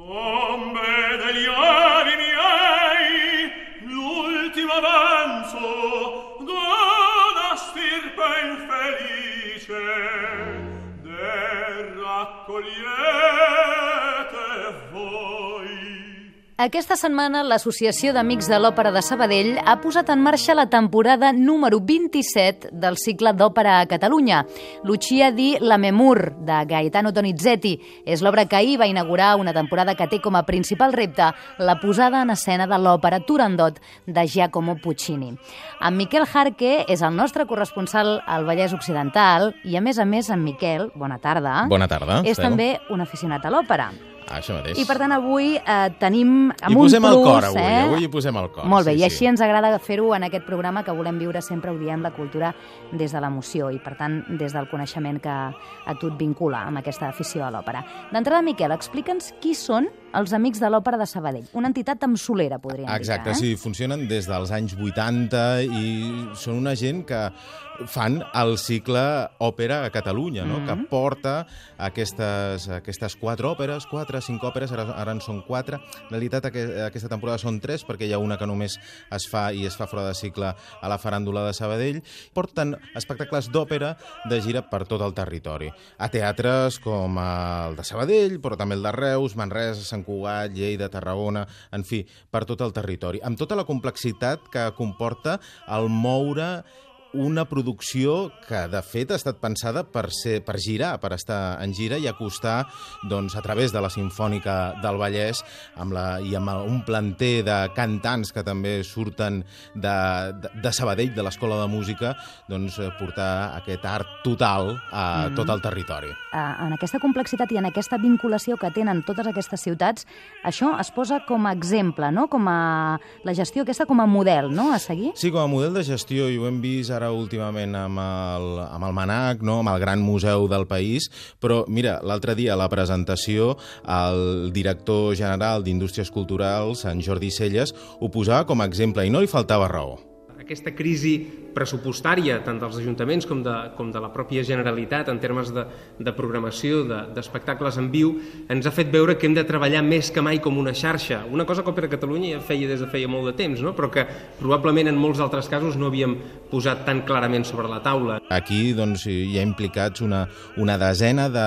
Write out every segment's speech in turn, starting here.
Ombre degli avi miei, l'ultimo avanzo d'una stirpe infelice, del raccogliere Aquesta setmana l'Associació d'Amics de l'Òpera de Sabadell ha posat en marxa la temporada número 27 del cicle d'òpera a Catalunya. Lucia di Lammermoor, de Gaetano Donizetti, és l'obra que ahir va inaugurar una temporada que té com a principal repte la posada en escena de l'òpera Turandot de Giacomo Puccini. En Miquel Jarque és el nostre corresponsal al Vallès Occidental i, a més a més, en Miquel, bona tarda, Bona tarda, és Estel. també un aficionat a l'òpera. Això mateix. I per tant avui eh, tenim amb Hi un posem plus, el cor, avui. eh? Avui hi posem el cor. Molt bé, sí, i així sí. ens agrada fer-ho en aquest programa que volem viure sempre, diem, la cultura des de l'emoció i, per tant, des del coneixement que a tu et vincula amb aquesta afició a l'òpera. D'entrada, Miquel, explica'ns qui són els Amics de l'Òpera de Sabadell. Una entitat amb solera, podríem Exacte, dir. sí, funcionen des dels anys 80 i són una gent que fan el cicle òpera a Catalunya, no? Mhm. que porta aquestes, aquestes quatre òperes, quatre, cinc òperes, ara, ara en són quatre. En realitat aqu aquesta temporada són tres, perquè hi ha una que només es fa i es fa fora de cicle a la faràndula de Sabadell. Porten espectacles d'òpera de gira per tot el territori. A teatres com el de Sabadell, però també el de Reus, Manresa, Sant Cugat, Lleida, Tarragona, en fi, per tot el territori. Amb tota la complexitat que comporta el moure una producció que, de fet, ha estat pensada per, ser, per girar, per estar en gira i acostar, doncs, a través de la Sinfònica del Vallès amb la, i amb un planter de cantants que també surten de, de, de Sabadell, de l'Escola de Música, doncs, eh, portar aquest art total a tot el territori. En aquesta complexitat i en aquesta vinculació que tenen totes aquestes ciutats, això es posa com a exemple, no? com a la gestió aquesta com a model no? a seguir? Sí, com a model de gestió, i ho hem vist ara últimament amb el, amb el MANAC, no? amb el gran museu del país, però mira, l'altre dia a la presentació el director general d'Indústries Culturals, en Jordi Celles, ho posava com a exemple i no li faltava raó. Aquesta crisi pressupostària, tant dels ajuntaments com de, com de la pròpia Generalitat, en termes de, de programació, de- d'espectacles de, en viu, ens ha fet veure que hem de treballar més que mai com una xarxa. Una cosa que Òpera Catalunya ja feia des de feia molt de temps, no? però que probablement en molts altres casos no havíem posat tan clarament sobre la taula. Aquí doncs, hi ha implicats una, una desena de,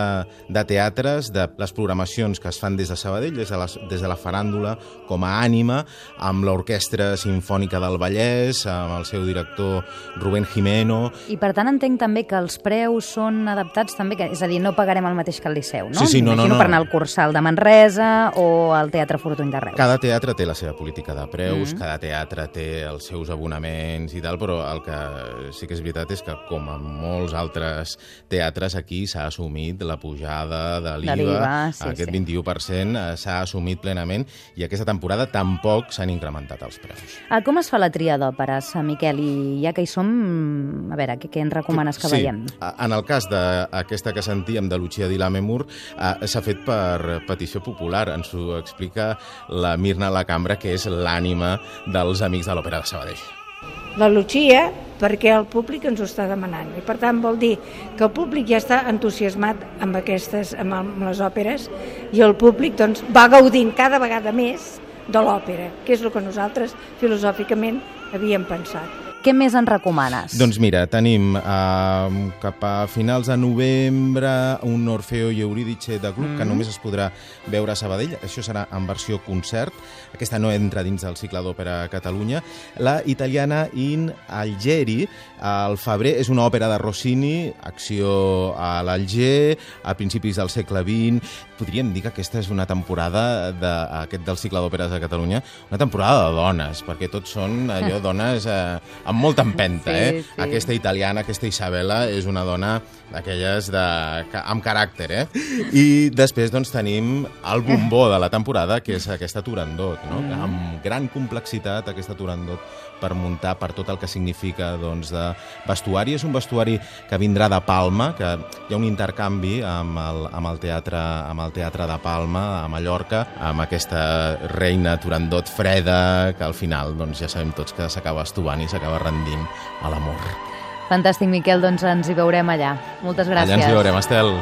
de teatres, de les programacions que es fan des de Sabadell, des de, la, des de la faràndula, com a ànima, amb l'Orquestra Simfònica del Vallès, amb el seu director Rubén Jimeno, I per tant entenc també que els preus són adaptats també, que, és a dir, no pagarem el mateix que el Liceu, no? Sí, sí, no, no, no. per anar al Cursal de Manresa o al Teatre Fortuny de Reus. Cada teatre té la seva política de preus, Mm. cada teatre té els seus abonaments i tal, però el que sí que és veritat és que, com en molts altres teatres, aquí s'ha assumit la pujada de l'IVA, sí, aquest sí. 21% eh, s'ha assumit plenament i aquesta temporada tampoc s'han incrementat els preus. Ah, com es fa la tria d'òperes, Miquel? I ja que hi som, a veure, què, què ens recomanes que sí. veiem? En el cas d'aquesta que sentíem de Lucia di Lammermoor, eh, s'ha fet per petició popular. Ens ho explica la Mirna La Cambra, que és l'ànima dels Amics de l'Òpera de Sabadell. la Lucia perquè el públic ens ho està demanant i per tant vol dir que el públic ja està entusiasmat amb aquestes amb, amb les òperes i el públic doncs, va gaudint cada vegada més de l'òpera, que és el que nosaltres filosòficament havíem pensat. Què més en recomanes? Doncs mira, tenim eh, cap a finals de novembre un Orfeo i Eurídice de grup mm. que només es podrà veure a Sabadell. Això serà en versió concert. Aquesta no entra dins del cicle d'òpera a Catalunya. La italiana In Algeri, al febrer, és una òpera de Rossini, acció a l'Alger, a principis del segle XX. Podríem dir que aquesta és una temporada de, aquest del cicle d'òperes a Catalunya, una temporada de dones, perquè tots són allò dones eh, amb molta empenta, Sí, eh? sí. Aquesta italiana, aquesta Isabela, és una dona d'aquelles de, amb caràcter, eh? I després, doncs, tenim el bombó de la temporada, que és aquesta Turandot, no? Mm. Amb gran complexitat, aquesta Turandot, per muntar per tot el que significa doncs, de vestuari. És un vestuari que vindrà de Palma, que hi ha un intercanvi amb el, amb el, teatre, amb el teatre de Palma, a Mallorca, amb aquesta reina Turandot freda, que al final doncs, ja sabem tots que s'acaba estovant i s'acaba rendint a l'amor. Fantàstic, Miquel, doncs ens hi veurem allà. Moltes gràcies. Allà ens hi veurem, Estel.